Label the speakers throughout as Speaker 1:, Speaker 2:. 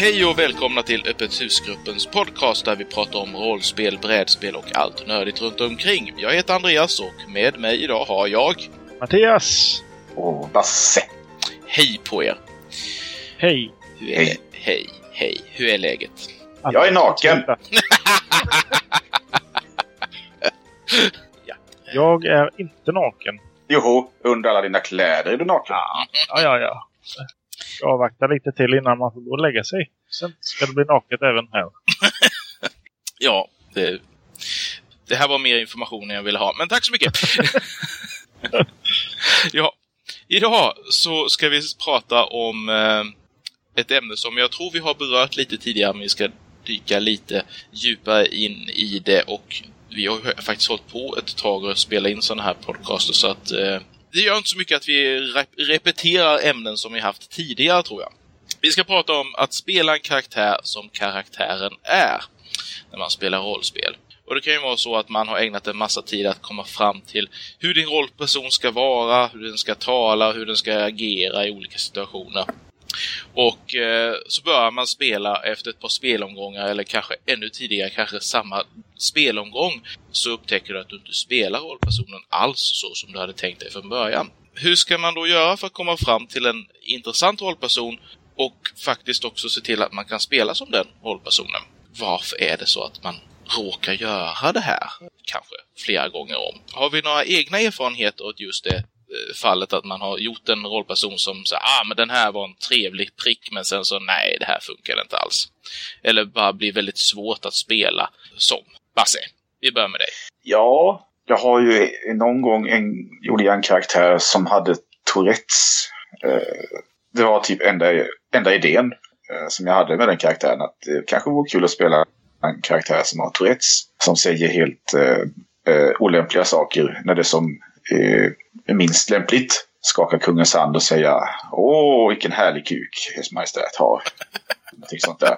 Speaker 1: Hej och välkomna till Öppet husgruppens podcast där vi pratar om rollspel, brädspel och allt nördigt runt omkring. Jag heter Andreas och med mig idag har jag...
Speaker 2: Mattias!
Speaker 3: Och Basse.
Speaker 1: Hej på er!
Speaker 2: Hej!
Speaker 1: Hur är hej. hej, hej. Hur är läget?
Speaker 3: Jag är naken!
Speaker 2: ja. Jag är inte naken.
Speaker 3: Joho, under alla dina kläder är du naken.
Speaker 2: Ja, ja, ja avvakta lite till innan man får gå och lägga sig. Sen ska det bli naket även här.
Speaker 1: ja, det, det här var mer information än jag ville ha. Men tack så mycket! ja, idag så ska vi prata om eh, ett ämne som jag tror vi har berört lite tidigare, men vi ska dyka lite djupare in i det och vi har ju faktiskt hållit på ett tag och spela in sådana här podcaster så att eh, det gör inte så mycket att vi rep repeterar ämnen som vi haft tidigare tror jag. Vi ska prata om att spela en karaktär som karaktären är när man spelar rollspel. Och det kan ju vara så att man har ägnat en massa tid att komma fram till hur din rollperson ska vara, hur den ska tala, hur den ska agera i olika situationer. Och eh, så börjar man spela efter ett par spelomgångar eller kanske ännu tidigare, kanske samma spelomgång, så upptäcker du att du inte spelar rollpersonen alls så som du hade tänkt dig från början. Hur ska man då göra för att komma fram till en intressant rollperson och faktiskt också se till att man kan spela som den rollpersonen? Varför är det så att man råkar göra det här kanske flera gånger om? Har vi några egna erfarenheter åt just det Eh, fallet att man har gjort en rollperson som säger ah men den här var en trevlig prick men sen så nej det här funkar inte alls. Eller bara blir väldigt svårt att spela som. Basse, vi börjar med dig.
Speaker 3: Ja, jag har ju någon gång en, gjorde jag en karaktär som hade Tourettes. Eh, det var typ enda, enda idén eh, som jag hade med den karaktären. Att det kanske vore kul att spela en karaktär som har Tourettes. Som säger helt eh, olämpliga saker när det som minst lämpligt skaka kungens hand och säga Åh, vilken härlig kuk Ers Majestät har. Någonting sånt där.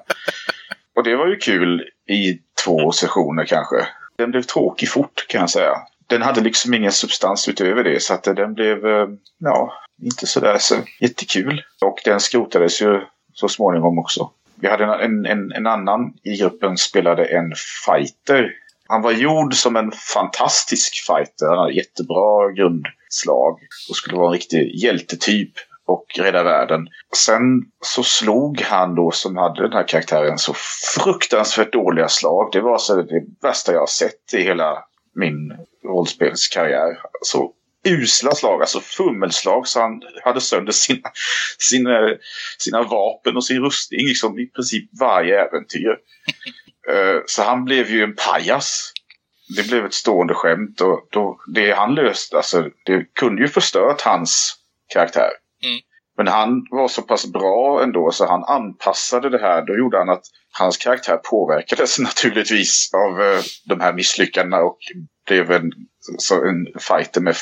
Speaker 3: Och det var ju kul i två sessioner kanske. Den blev tråkig fort kan jag säga. Den hade liksom ingen substans utöver det så att den blev, eh, ja, inte sådär så jättekul. Och den skrotades ju så småningom också. Vi hade en, en, en annan i gruppen spelade en fighter han var gjord som en fantastisk fighter. Han hade jättebra grundslag och skulle vara en riktig hjältetyp och rädda världen. Sen så slog han då som hade den här karaktären så fruktansvärt dåliga slag. Det var så det värsta jag har sett i hela min rollspelskarriär. Så usla slag, alltså fummelslag så han hade sönder sina, sina, sina vapen och sin rustning liksom i princip varje äventyr. Eh, så han blev ju en pajas. Det blev ett stående skämt och då, det han löste, alltså det kunde ju förstört hans karaktär. Mm. Men han var så pass bra ändå så han anpassade det här. Då gjorde han att hans karaktär påverkades naturligtvis av uh, de här misslyckandena och blev en, så en fighter med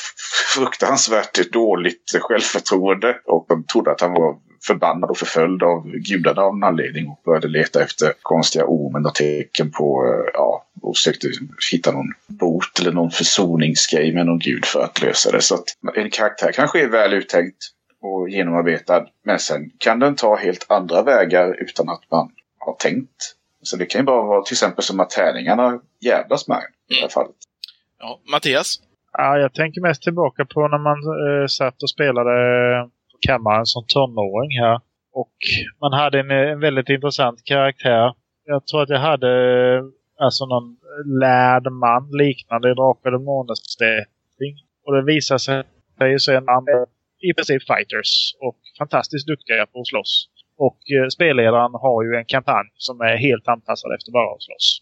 Speaker 3: fruktansvärt dåligt självförtroende. Och de trodde att han var förbannad och förföljd av gudarna av en anledning och började leta efter konstiga omen och tecken på, eh, ja, och försökte hitta någon bot eller någon försoningsgrej med någon gud för att lösa det. Så att en karaktär kanske är väl uttänkt och genomarbetad, men sen kan den ta helt andra vägar utan att man har tänkt. Så det kan ju bara vara till exempel som att tärningarna jävlas med i det här fallet.
Speaker 1: Ja, Mattias?
Speaker 2: Ja, jag tänker mest tillbaka på när man eh, satt och spelade kammaren som tonåring här. Och man hade en, en väldigt intressant karaktär. Jag tror att jag hade eh, alltså någon lärd man liknande i Drakar Demoner-stätning. Och det visar sig ju sen i princip fighters och fantastiskt duktiga på att slåss. Och eh, spelledaren har ju en kampanj som är helt anpassad efter bara att slåss.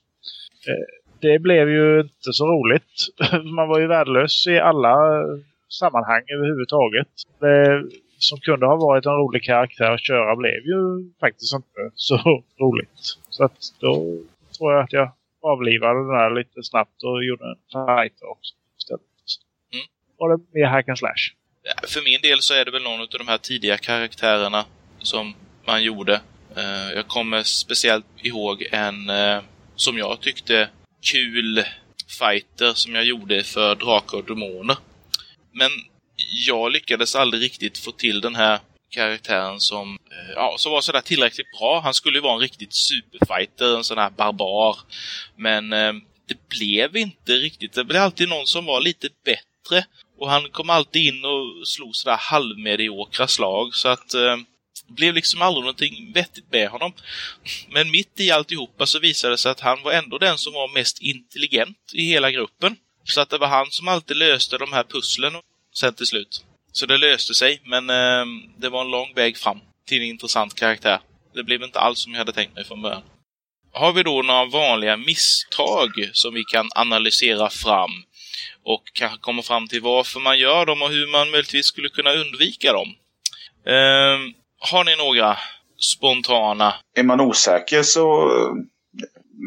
Speaker 2: Eh, det blev ju inte så roligt. Man var ju värdelös i alla eh, sammanhang överhuvudtaget. Det som kunde ha varit en rolig karaktär att köra blev ju faktiskt inte så roligt. Så att då tror jag att jag avlivade den här lite snabbt och gjorde en fighter också istället. Mm. Och det mer hack and slash.
Speaker 1: För min del så är det väl någon av de här tidiga karaktärerna som man gjorde. Eh, jag kommer speciellt ihåg en eh, som jag tyckte kul fighter som jag gjorde för Drakar och Demoner. Men jag lyckades aldrig riktigt få till den här karaktären som, eh, ja, som var sådär tillräckligt bra. Han skulle ju vara en riktigt superfighter, en sån här barbar. Men eh, det blev inte riktigt. Det blev alltid någon som var lite bättre. Och han kom alltid in och slog sådär halvmediokra slag. Så att eh, det blev liksom aldrig någonting vettigt med honom. Men mitt i alltihopa så visade det sig att han var ändå den som var mest intelligent i hela gruppen. Så att det var han som alltid löste de här pusslen sen till slut. Så det löste sig, men eh, det var en lång väg fram till en intressant karaktär. Det blev inte alls som jag hade tänkt mig från början. Har vi då några vanliga misstag som vi kan analysera fram och kanske komma fram till varför man gör dem och hur man möjligtvis skulle kunna undvika dem? Eh, har ni några spontana?
Speaker 3: Är man osäker så eh,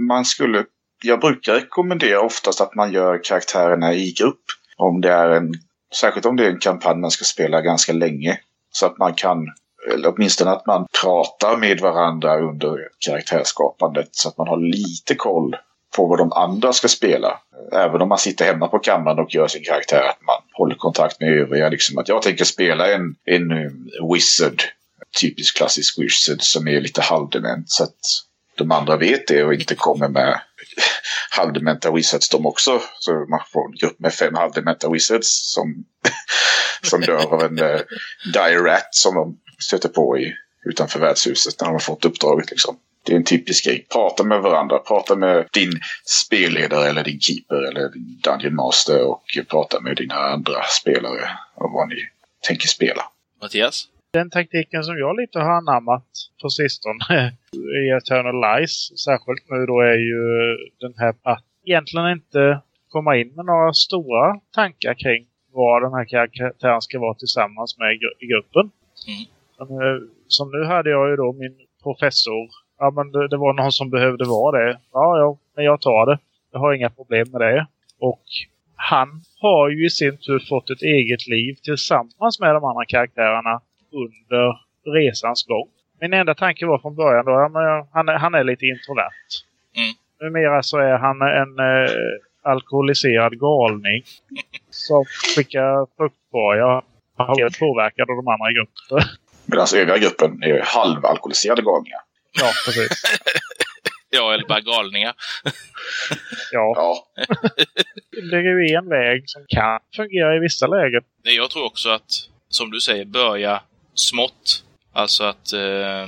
Speaker 3: man skulle... Jag brukar rekommendera oftast att man gör karaktärerna i grupp. Om det är en Särskilt om det är en kampanj man ska spela ganska länge. Så att man kan, eller åtminstone att man pratar med varandra under karaktärskapandet. Så att man har lite koll på vad de andra ska spela. Även om man sitter hemma på kammaren och gör sin karaktär. Att man håller kontakt med övriga. Liksom att jag tänker spela en, en um, wizard. Typisk klassisk wizard som är lite halvdement. Så att de andra vet det och inte kommer med halvdementa wizards de också. Så man får en grupp med fem halvdementa wizards som, som dör av en uh, dire rat som de stöter på i, utanför värdshuset när de har fått uppdraget. Liksom. Det är en typisk grej. Prata med varandra. Prata med din spelledare eller din keeper eller din Dungeon Master och prata med dina andra spelare om vad ni tänker spela.
Speaker 1: Mattias?
Speaker 2: Den taktiken som jag lite har anammat på sistone i Eternal Lies, särskilt nu då, är ju den här att egentligen inte komma in med några stora tankar kring vad den här karaktären ska vara tillsammans med i gruppen. Mm. Men, som nu hade jag ju då min professor. Ja, men det, det, var någon som behövde vara det. Ja, ja, men jag tar det. Jag har inga problem med det. Och han har ju i sin tur fått ett eget liv tillsammans med de andra karaktärerna under resans gång. Min enda tanke var från början då, ja, han, är, han är lite introvert. Mm. Numera så är han en eh, alkoholiserad galning som skickar fruktkorgar. Han har blivit påverkad av de andra i gruppen.
Speaker 3: Medan övriga gruppen är halvalkoholiserade galningar.
Speaker 2: Ja, precis.
Speaker 1: ja, eller bara galningar.
Speaker 2: ja. ja. det är ju en väg som kan fungera i vissa lägen.
Speaker 1: Jag tror också att, som du säger, börja smått. Alltså att eh,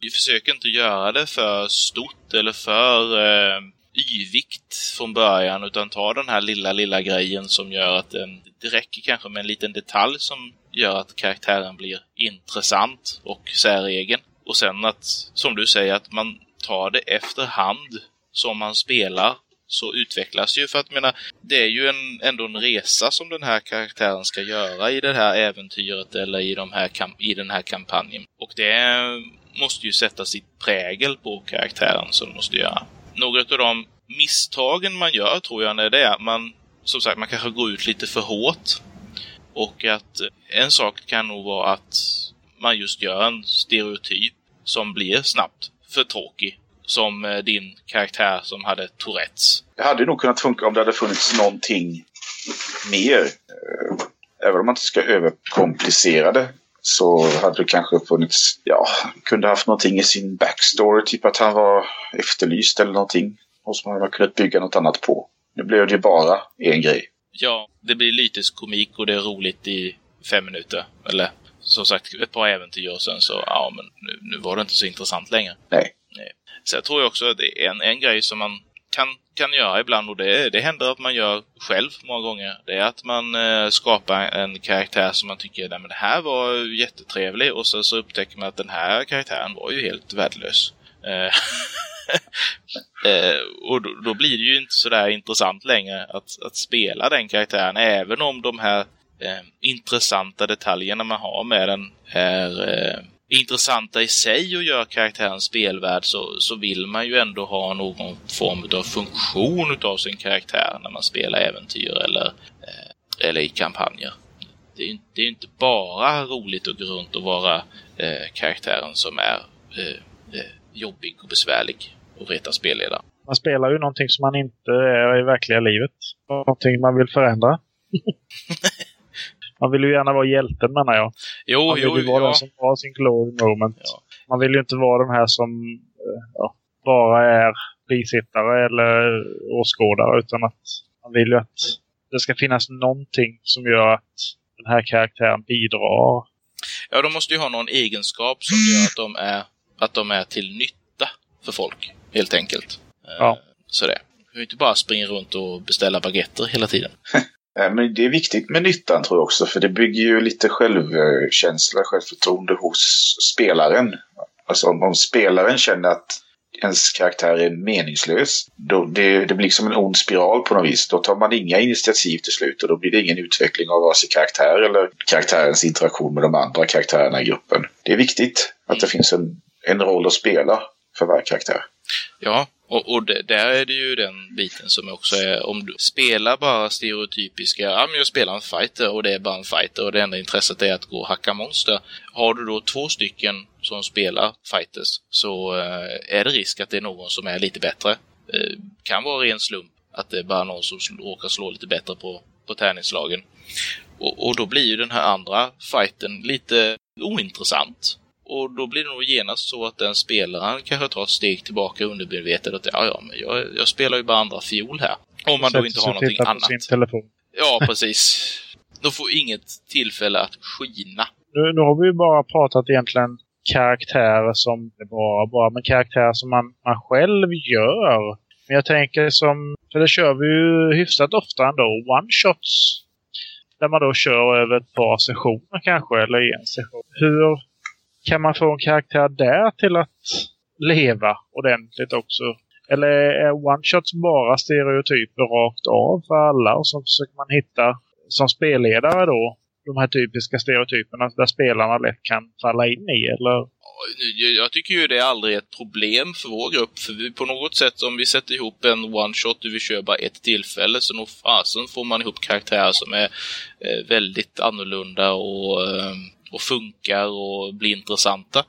Speaker 1: vi försöker inte göra det för stort eller för eh, yvigt från början utan ta den här lilla, lilla grejen som gör att den... det räcker kanske med en liten detalj som gör att karaktären blir intressant och säregen. Och sen att, som du säger, att man tar det efterhand som man spelar så utvecklas ju. För att menar, det är ju en, ändå en resa som den här karaktären ska göra i det här äventyret eller i, de här i den här kampanjen. Och det måste ju sätta sitt prägel på karaktären som måste göra. Några av de misstagen man gör tror jag är det man, som sagt, man kanske går ut lite för hårt. Och att eh, en sak kan nog vara att man just gör en stereotyp som blir snabbt för tråkig som eh, din karaktär som hade Tourettes.
Speaker 3: Det hade nog kunnat funka om det hade funnits någonting mer. Eh, även om man inte ska överkomplicera det så hade det kanske funnits, ja, kunde haft någonting i sin backstory, typ att han var efterlyst eller någonting. Och som man hade kunnat bygga något annat på. Nu blev det ju bara en grej.
Speaker 1: Ja, det blir lite komik och det är roligt i fem minuter. Eller som sagt, ett par äventyr och sen så, ja men nu, nu var det inte så intressant längre.
Speaker 3: Nej.
Speaker 1: Sen tror jag också att det är en, en grej som man kan, kan göra ibland och det, det händer att man gör själv många gånger. Det är att man eh, skapar en karaktär som man tycker att det här var jättetrevlig och så, så upptäcker man att den här karaktären var ju helt värdelös. Eh, eh, och då, då, blir det ju inte sådär intressant längre att, att spela den karaktären även om de här eh, intressanta detaljerna man har med den är eh, intressanta i sig och gör karaktären spelvärd så, så vill man ju ändå ha någon form av funktion av sin karaktär när man spelar äventyr eller, eh, eller i kampanjer. Det är ju det är inte bara roligt att gå runt och vara eh, karaktären som är eh, eh, jobbig och besvärlig och reta spelledare.
Speaker 2: Man spelar ju någonting som man inte är i verkliga livet. Någonting man vill förändra. man vill ju gärna vara hjälten menar jag.
Speaker 1: Jo,
Speaker 2: man vill
Speaker 1: jo,
Speaker 2: ju vara
Speaker 1: ja.
Speaker 2: den som har sin glory moment.
Speaker 1: Ja.
Speaker 2: Man vill ju inte vara den här som eh, ja, bara är bisittare eller åskådare utan att man vill ju att det ska finnas någonting som gör att den här karaktären bidrar.
Speaker 1: Ja, de måste ju ha någon egenskap som gör att de är, att de är till nytta för folk, helt enkelt. Eh,
Speaker 2: Ja.
Speaker 1: Så det. Du kan ju inte bara springa runt och beställa baguetter hela tiden.
Speaker 3: Eh, Men det är viktigt med nyttan tror jag också, för det bygger ju lite självkänsla, självförtroende hos spelaren. Alltså om, om spelaren känner att ens karaktär är meningslös, då det, det blir liksom en ond spiral på något vis. Då tar man inga initiativ till slut och då blir det ingen utveckling av vare sig karaktär eller karaktärens interaktion med de andra karaktärerna i gruppen. Det är viktigt att det finns en, en roll att spela för varje karaktär.
Speaker 1: Ja, och, och det, där är det ju den biten som också är, om du spelar bara stereotypiska, ja men jag spelar en fighter och det är bara en fighter och det enda intresset är att gå och hacka monster. Har du då två stycken som spelar fighters så eh, är det risk att det är någon som är lite bättre. Eh, kan vara ren slump att det är bara någon som råkar slå lite bättre på, på tärningslagen. Och, och då blir ju den här andra fighten lite ointressant. Och då blir det nog genast så att den spelaren kanske tar ett steg tillbaka undermedvetet att ja, ja, men jag, jag spelar ju bara andra fiol här. Om man då inte har någonting annat.
Speaker 2: sin telefon.
Speaker 1: Ja, precis. De får inget tillfälle att skina.
Speaker 2: Nu, nu har vi ju bara pratat egentligen karaktärer som, inte bara bara, men karaktärer som man, man själv gör. Men jag tänker som, för det kör vi ju hyfsat ofta ändå, one-shots. Där man då kör över ett par sessioner kanske, eller en session. Hur kan man få en karaktär där till att leva ordentligt också? Eller är one-shots bara stereotyper rakt av för alla och så försöker man hitta som spelledare då de här typiska stereotyperna där spelarna lätt kan falla in i? Eller
Speaker 1: Jag tycker ju det är aldrig ett problem för vår grupp, för vi, på något sätt om vi sätter ihop en one-shot och vi kör bara ett tillfälle, så nog fasen får man ihop karaktärer som är eh, väldigt annorlunda och, eh, och funkar och blir intressanta.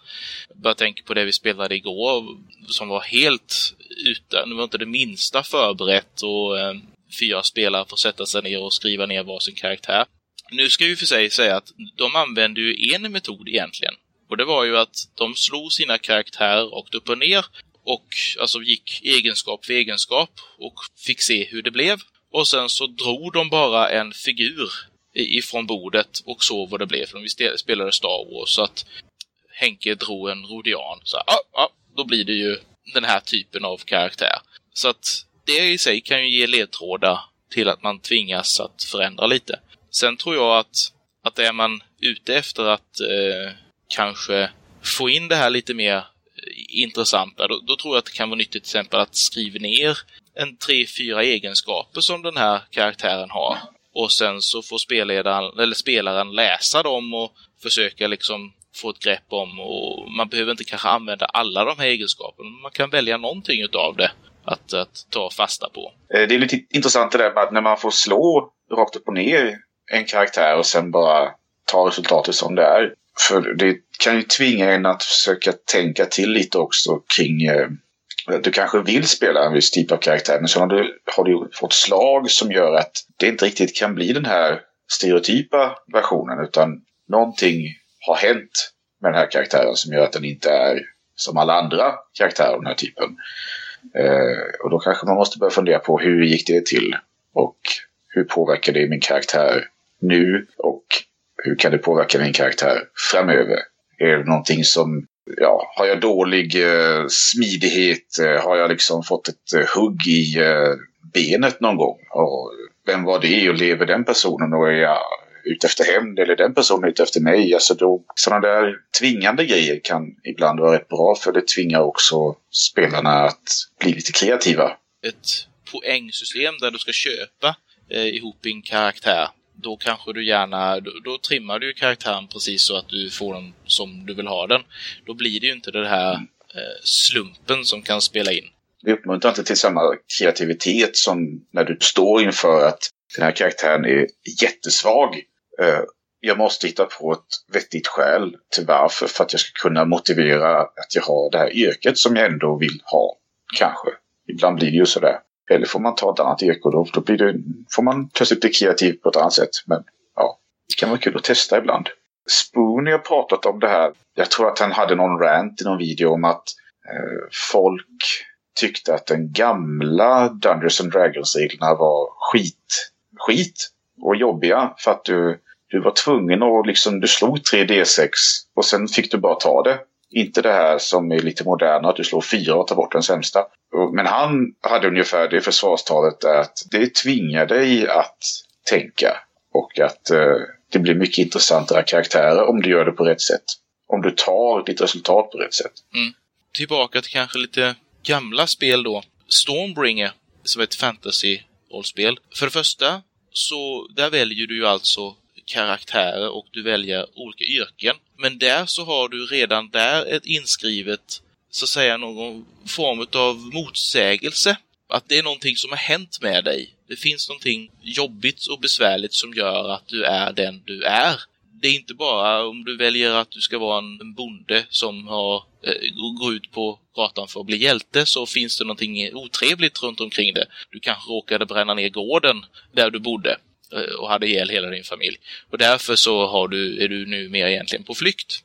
Speaker 1: Jag bara tänker på det vi spelade igår, som var helt utan, det var inte det minsta förberett och eh, fyra spelare får sätta sig ner och skriva ner varsin karaktär. Nu ska vi för sig säga att de använde ju en metod egentligen. Och det var ju att de slog sina karaktärer rakt upp och ner och alltså gick egenskap för egenskap och fick se hur det blev. Och sen så drog de bara en figur ifrån bordet och såg vad det blev. För vi spelade Star Wars så att Henke drog en Rodian. Så ja, ah, ah, då blir det ju den här typen av karaktär. Så att det i sig kan ju ge ledtrådar till att man tvingas att förändra lite. Sen tror jag att, att är man ute efter att eh, kanske få in det här lite mer eh, intressanta, då, då tror jag att det kan vara nyttigt till exempel att skriva ner en tre, fyra egenskaper som den här karaktären har. Och sen så får spelledaren, eller spelaren läsa dem och försöka liksom få ett grepp om och man behöver inte kanske använda alla de här egenskaperna. Man kan välja någonting utav det att, att ta fasta på.
Speaker 3: Eh, det är lite intressant det där med att när man får slå rakt upp och ner en karaktär och sen bara ta resultatet som det är. För det kan ju tvinga en att försöka tänka till lite också kring eh, du kanske vill spela en viss typ av karaktär men så har du, har du fått slag som gör att det inte riktigt kan bli den här stereotypa versionen utan någonting har hänt med den här karaktären som gör att den inte är som alla andra karaktärer av den här typen. Eh, och då kanske man måste börja fundera på hur gick det till? Och hur påverkar det min karaktär nu? Och hur kan det påverka min karaktär framöver? Är det någonting som, ja, har jag dålig eh, smidighet? Eh, har jag liksom fått ett eh, hugg i eh, benet någon gång? Och vem var det? Och lever den personen? Och är jag ute efter hämnd? Eller är den personen ute efter mig? Alltså då, sådana där tvingande grejer kan ibland vara rätt bra för det tvingar också spelarna att bli lite kreativa.
Speaker 1: Ett poängsystem där du ska köpa eh, ihop din karaktär. Då kanske du gärna, då, då trimmar du karaktären precis så att du får den som du vill ha den. Då blir det ju inte det här eh, slumpen som kan spela in.
Speaker 3: Det uppmuntrar inte till samma kreativitet som när du står inför att den här karaktären är jättesvag. Eh, Jag måste hitta på ett vettigt skäl till varför för att jag ska kunna motivera att jag har det här yrket som jag ändå vill ha. Kanske. Ibland blir det ju sådär. Eller får man ta ett annat eko då, då blir det, får man plötsligt bli kreativ på ett annat sätt. Men ja, Det kan vara kul att testa ibland. Spoony har pratat om det här. Jag tror att han hade någon rant i någon video om att eh, folk tyckte att den gamla Dungeons and Dragons-reglerna var skit, skit och jobbiga för att du, du var tvungen att liksom, du slog 3D6 och sen fick du bara ta det. Inte det här som är lite moderna, att du slår fyra och tar bort den sämsta. Men han hade ungefär det försvarstalet att det tvingar dig att tänka. Och att eh, det blir mycket intressantare karaktärer om du gör det på rätt sätt. Om du tar ditt resultat på rätt sätt.
Speaker 1: Mm. Tillbaka till kanske lite gamla spel då. Stormbringer, som är ett fantasy-rollspel. För det första, så där väljer du ju alltså karaktärer och du väljer olika yrken. Men där så har du redan där ett inskrivet, så att säga, någon form av motsägelse. Att det är någonting som har hänt med dig. Det finns någonting jobbigt och besvärligt som gör att du är den du är. Det är inte bara om du väljer att du ska vara en bonde som har, eh, går ut på gatan för att bli hjälte så finns det någonting otrevligt runt omkring det. Du kanske råkade bränna ner gården där du bodde Eh, och hade ihjäl hela din familj. Och därför så har du, är du nu mer egentligen på flykt.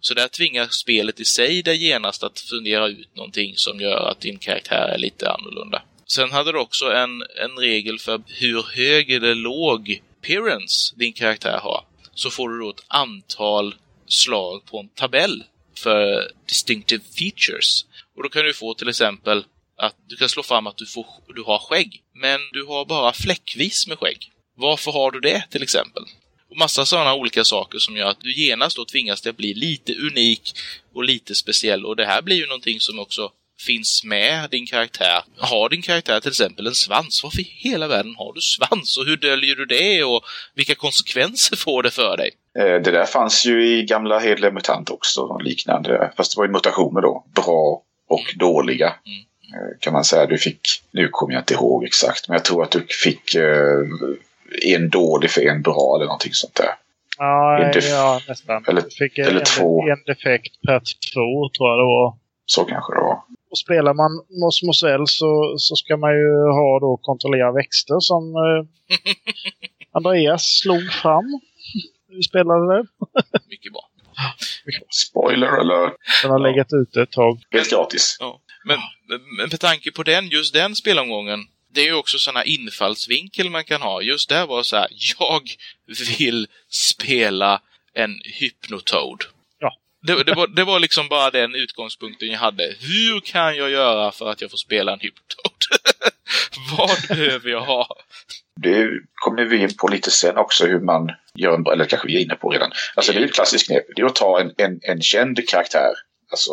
Speaker 1: Så där tvingar spelet i sig dig genast att fundera ut någonting som gör att din karaktär är lite annorlunda. Sen hade du också en, en regel för hur hög eller låg appearance din karaktär har. Så får du då ett antal slag på en tabell för distinctive features. Och då kan du få till exempel att du kan slå fram att du, får, du har skägg. Men du har bara fläckvis med skägg. Varför har du det till exempel? Och massa sådana olika saker som gör att du genast då tvingas till att bli lite unik och lite speciell. Och det här blir ju någonting som också finns med din karaktär. Har din karaktär till exempel en svans? Varför i hela världen har du svans? Och hur döljer du det? Och vilka konsekvenser får det för dig?
Speaker 3: Eh, det där fanns ju i gamla Hedliga MUTANT också, liknande. Fast det var ju mutationer då. Bra och mm. dåliga. Mm. Eh, kan man säga. Du fick, nu kommer jag inte ihåg exakt, men jag tror att du fick eh, en dålig för en bra eller någonting sånt där.
Speaker 2: Ja, ja nästan.
Speaker 3: Eller,
Speaker 2: fick
Speaker 3: eller
Speaker 2: en,
Speaker 3: två.
Speaker 2: en defekt per två, tror jag det var.
Speaker 3: Så kanske det var.
Speaker 2: Och spelar man Mos Mosell så, så ska man ju ha då kontrollera växter som eh, Andreas slog fram. Vi spelade det.
Speaker 1: Mycket bra.
Speaker 3: Spoiler alert!
Speaker 2: Den har ja. legat ute ett tag.
Speaker 3: Helt gratis.
Speaker 1: Ja. Men, men med tanke på den, just den spelomgången, det är ju också sådana infallsvinkel man kan ha. Just där var så här, jag vill spela en Hypnotoad. Det, det, var, det var liksom bara den utgångspunkten jag hade. Hur kan jag göra för att jag får spela en Hypnotoad? Vad behöver jag ha?
Speaker 3: Det kommer vi in på lite sen också hur man gör en, eller kanske vi är inne på redan. Alltså det är ett klassiskt knep. Det är att ta en, en, en känd karaktär. Alltså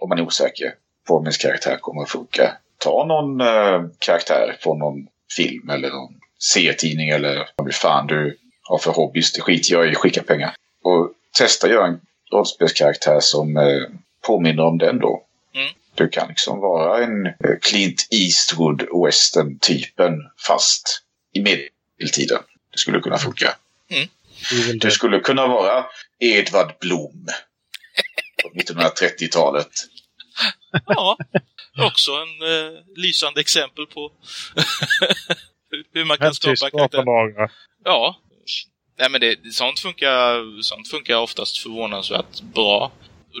Speaker 3: om man är osäker på om ens karaktär kommer att funka. Ta någon äh, karaktär från någon film eller någon serietidning eller vad fan du har för hobbys. Det skiter jag i, skicka pengar. Och testa göra en rollspelskaraktär som eh, påminner om den då. Mm. Du kan liksom vara en eh, Clint Eastwood western-typen fast i medeltiden. Det skulle kunna funka. Mm. Du skulle kunna vara Edvard Blom på 1930-talet.
Speaker 1: Ja, också en eh, lysande exempel på hur man kan skapa karaktär. Ja, Nej men det, sånt, funkar, sånt funkar oftast förvånansvärt bra.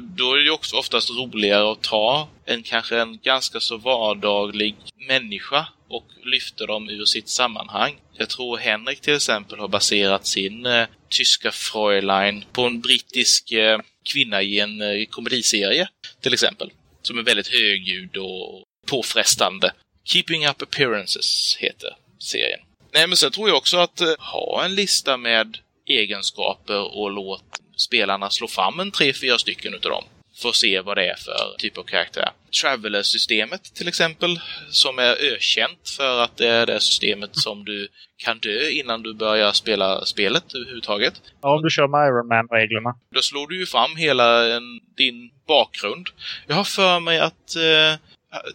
Speaker 1: Då är det också oftast roligare att ta en kanske en ganska så vardaglig människa och lyfta dem ur sitt sammanhang. Jag tror Henrik till exempel har baserat sin eh, tyska Fräulein på en brittisk eh, kvinna i en eh, komediserie till exempel. Som är väldigt högljudd och påfrestande. Keeping Up Appearances heter serien. Nej, men sen tror jag också att eh, ha en lista med egenskaper och låt spelarna slå fram en tre, fyra stycken utav dem. För att se vad det är för typ av karaktär. Traveler-systemet till exempel, som är ökänt för att det är det systemet som du kan dö innan du börjar spela spelet överhuvudtaget.
Speaker 2: Ja, om du kör med Iron Man-reglerna.
Speaker 1: Då slår du ju fram hela en, din bakgrund. Jag har för mig att eh,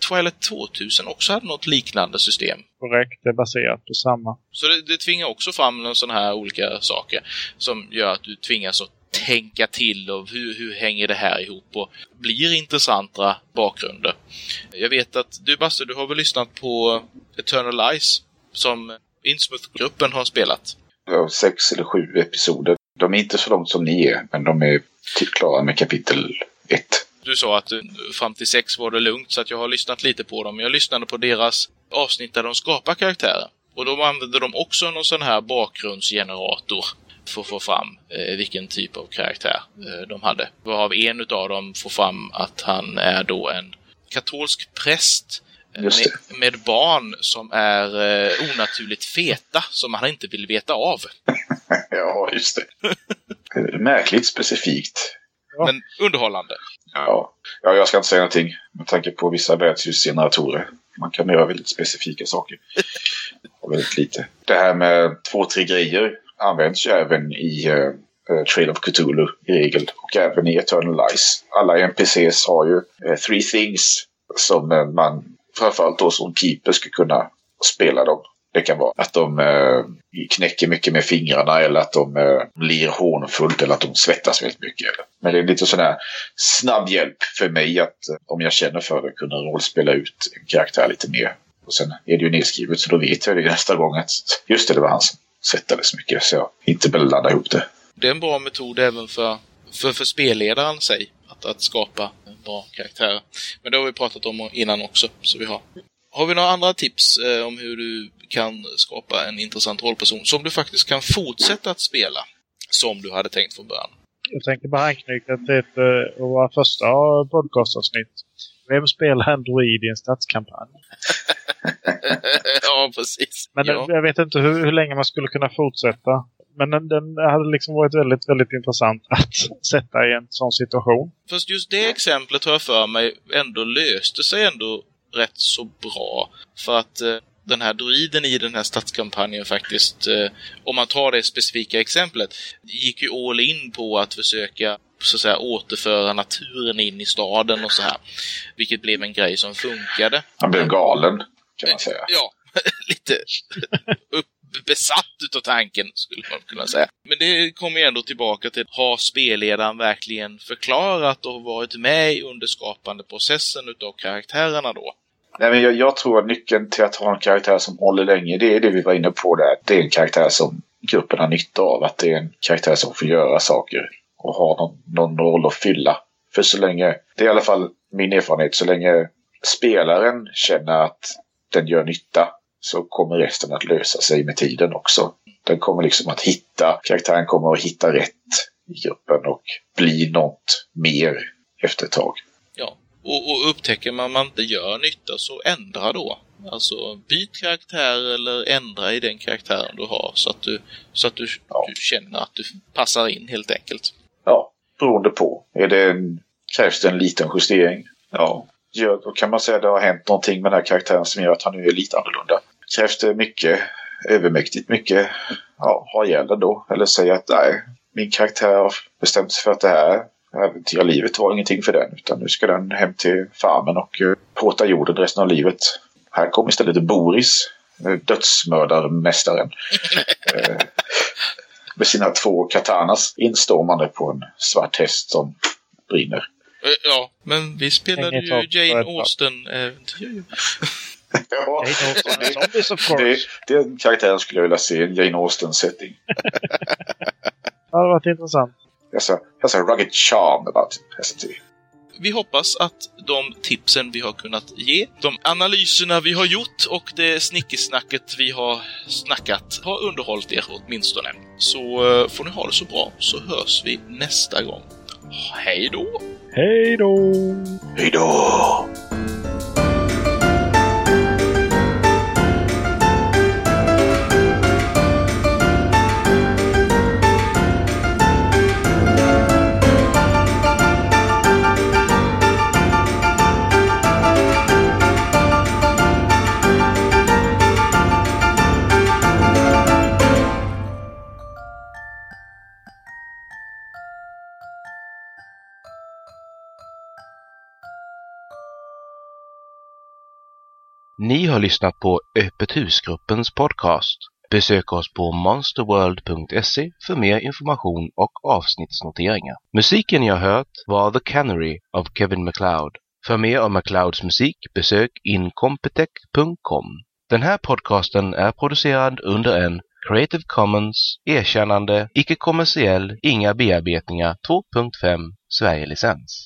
Speaker 1: Twilight 2000 också hade något liknande system.
Speaker 2: Korrekt, det är baserat på samma.
Speaker 1: Så det, det tvingar också fram sådana här olika saker som gör att du tvingas att tänka till och hur, hur hänger det här ihop och blir intressanta bakgrunder. Jag vet att du Basse, du har väl lyssnat på Eternal Eyes som Innsmouth-gruppen har spelat?
Speaker 3: ja, sex eller sju episoder. De är inte så långt som ni är, men de är klara med kapitel ett.
Speaker 1: Du sa att fram till sex var det lugnt, så att jag har lyssnat lite på dem. Jag lyssnade på deras avsnitt där de skapar karaktärer. Och då använder de också någon sån här bakgrundsgenerator för att få fram eh, vilken typ av karaktär eh, de hade. Varav en utav dem får fram att han är då en katolsk präst eh, med, med barn som är eh, onaturligt feta, som han inte vill veta av.
Speaker 3: Ja, just det. Märkligt specifikt.
Speaker 2: Ja.
Speaker 1: Men underhållande.
Speaker 3: Ja. ja, jag ska inte säga någonting med tanke på vissa värdsljusgeneratorer. Man kan göra väldigt specifika saker. Och väldigt lite. Det här med två, tre grejer används ju även i uh, Trail of Cthulhu i regel. Och även i Eternal Lies. Alla NPCs har ju uh, three things som uh, man framförallt då som keeper ska kunna spela dem. Det kan vara att de eh, knäcker mycket med fingrarna eller att de eh, lir hånfullt eller att de svettas väldigt mycket. Men det är lite sån här snabb hjälp för mig att om jag känner för det kunna rollspela ut en karaktär lite mer. Och sen är det ju nedskrivet så då vet jag det nästa gång att just det, det var han som svettades mycket så jag inte blandar ihop det.
Speaker 1: Det är en bra metod även för, för, för spelledaren sig, att, att skapa bra karaktärer. Men det har vi pratat om innan också, så vi har. Har vi några andra tips eh, om hur du kan skapa en intressant rollperson som du faktiskt kan fortsätta att spela som du hade tänkt från början?
Speaker 2: Jag tänker bara anknyta till ett, uh, våra första podcastavsnitt. Vem en druid i en stadskampanj?
Speaker 1: ja, precis.
Speaker 2: Men
Speaker 1: ja.
Speaker 2: jag vet inte hur, hur länge man skulle kunna fortsätta. Men den, den hade liksom varit väldigt, väldigt intressant att sätta i en sån situation.
Speaker 1: Fast just det exemplet har jag för mig ändå löste sig ändå rätt så bra. För att eh, den här druiden i den här stadskampanjen faktiskt, eh, om man tar det specifika exemplet, gick ju all in på att försöka så att säga återföra naturen in i staden och så här. Vilket blev en grej som funkade.
Speaker 3: Han blev galen, kan man säga.
Speaker 1: Ja, lite upp, besatt utav tanken, skulle man kunna säga. Men det kommer ju ändå tillbaka till, har spelledaren verkligen förklarat och varit med under skapandeprocessen utav karaktärerna då?
Speaker 3: Nej, men jag, jag, tror att nyckeln till att ha en karaktär som håller länge, det är det vi var inne på där. Det är en karaktär som gruppen har nytta av. Att det är en karaktär som får göra saker och har någon, någon roll att fylla. För så länge, det är i alla fall min erfarenhet, så länge spelaren känner att den gör nytta så kommer resten att lösa sig med tiden också. Den kommer liksom att hitta, karaktären kommer att hitta rätt i gruppen och bli något mer efter ett tag.
Speaker 1: Ja, och, och upptäcker man att man inte gör nytta så ändra då. Alltså byt karaktär eller ändra i den karaktären du har så att du, så att du,
Speaker 3: Ja.
Speaker 1: du känner att du passar in helt enkelt.
Speaker 3: Ja, beroende på. Är det en, krävs det en liten justering? Ja, gör, då kan man säga att det har hänt någonting med den här karaktären som gör att han nu är lite annorlunda. Krävs det mycket, övermäktigt mycket, ja, ha ihjäl då. Eller säga att nej, min karaktär har bestämt sig för att det här äventyrarlivet var ingenting för den. Utan nu ska den hem till farmen och uh, påta jorden resten av livet. Här kommer istället Boris, eh, dödsmördarmästaren. med sina två katanas instormande på en svart häst som brinner.
Speaker 1: Eh, Ja, men vi spelade ju Jane. Austen-äventyr.
Speaker 3: Ja,
Speaker 2: Austen of
Speaker 3: det, den karaktären skulle jag vilja se i en Jane Austen-setting.
Speaker 2: Det hade varit intressant.
Speaker 3: Has a, a rugged charm about him, hasn't he?
Speaker 1: Vi hoppas att de tipsen vi har kunnat ge, de analyserna vi har gjort och det snickesnacket vi har snackat har underhållit er åtminstone. Så eh, får ni ha det så bra, så hörs vi nästa gång. Hej då!
Speaker 2: Hej då!
Speaker 3: Hej då!
Speaker 4: Ni har lyssnat på Öppet husgruppens podcast. Besök oss på monsterworld.se för mer information och avsnittsnoteringar. Musiken ni har hört var The Canary av Kevin MacLeod. För mer av MacLeods musik besök incompetech.com. Den här podcasten är producerad under en Creative Commons, erkännande, icke-kommersiell, inga bearbetningar 2.5, Sverige-licens.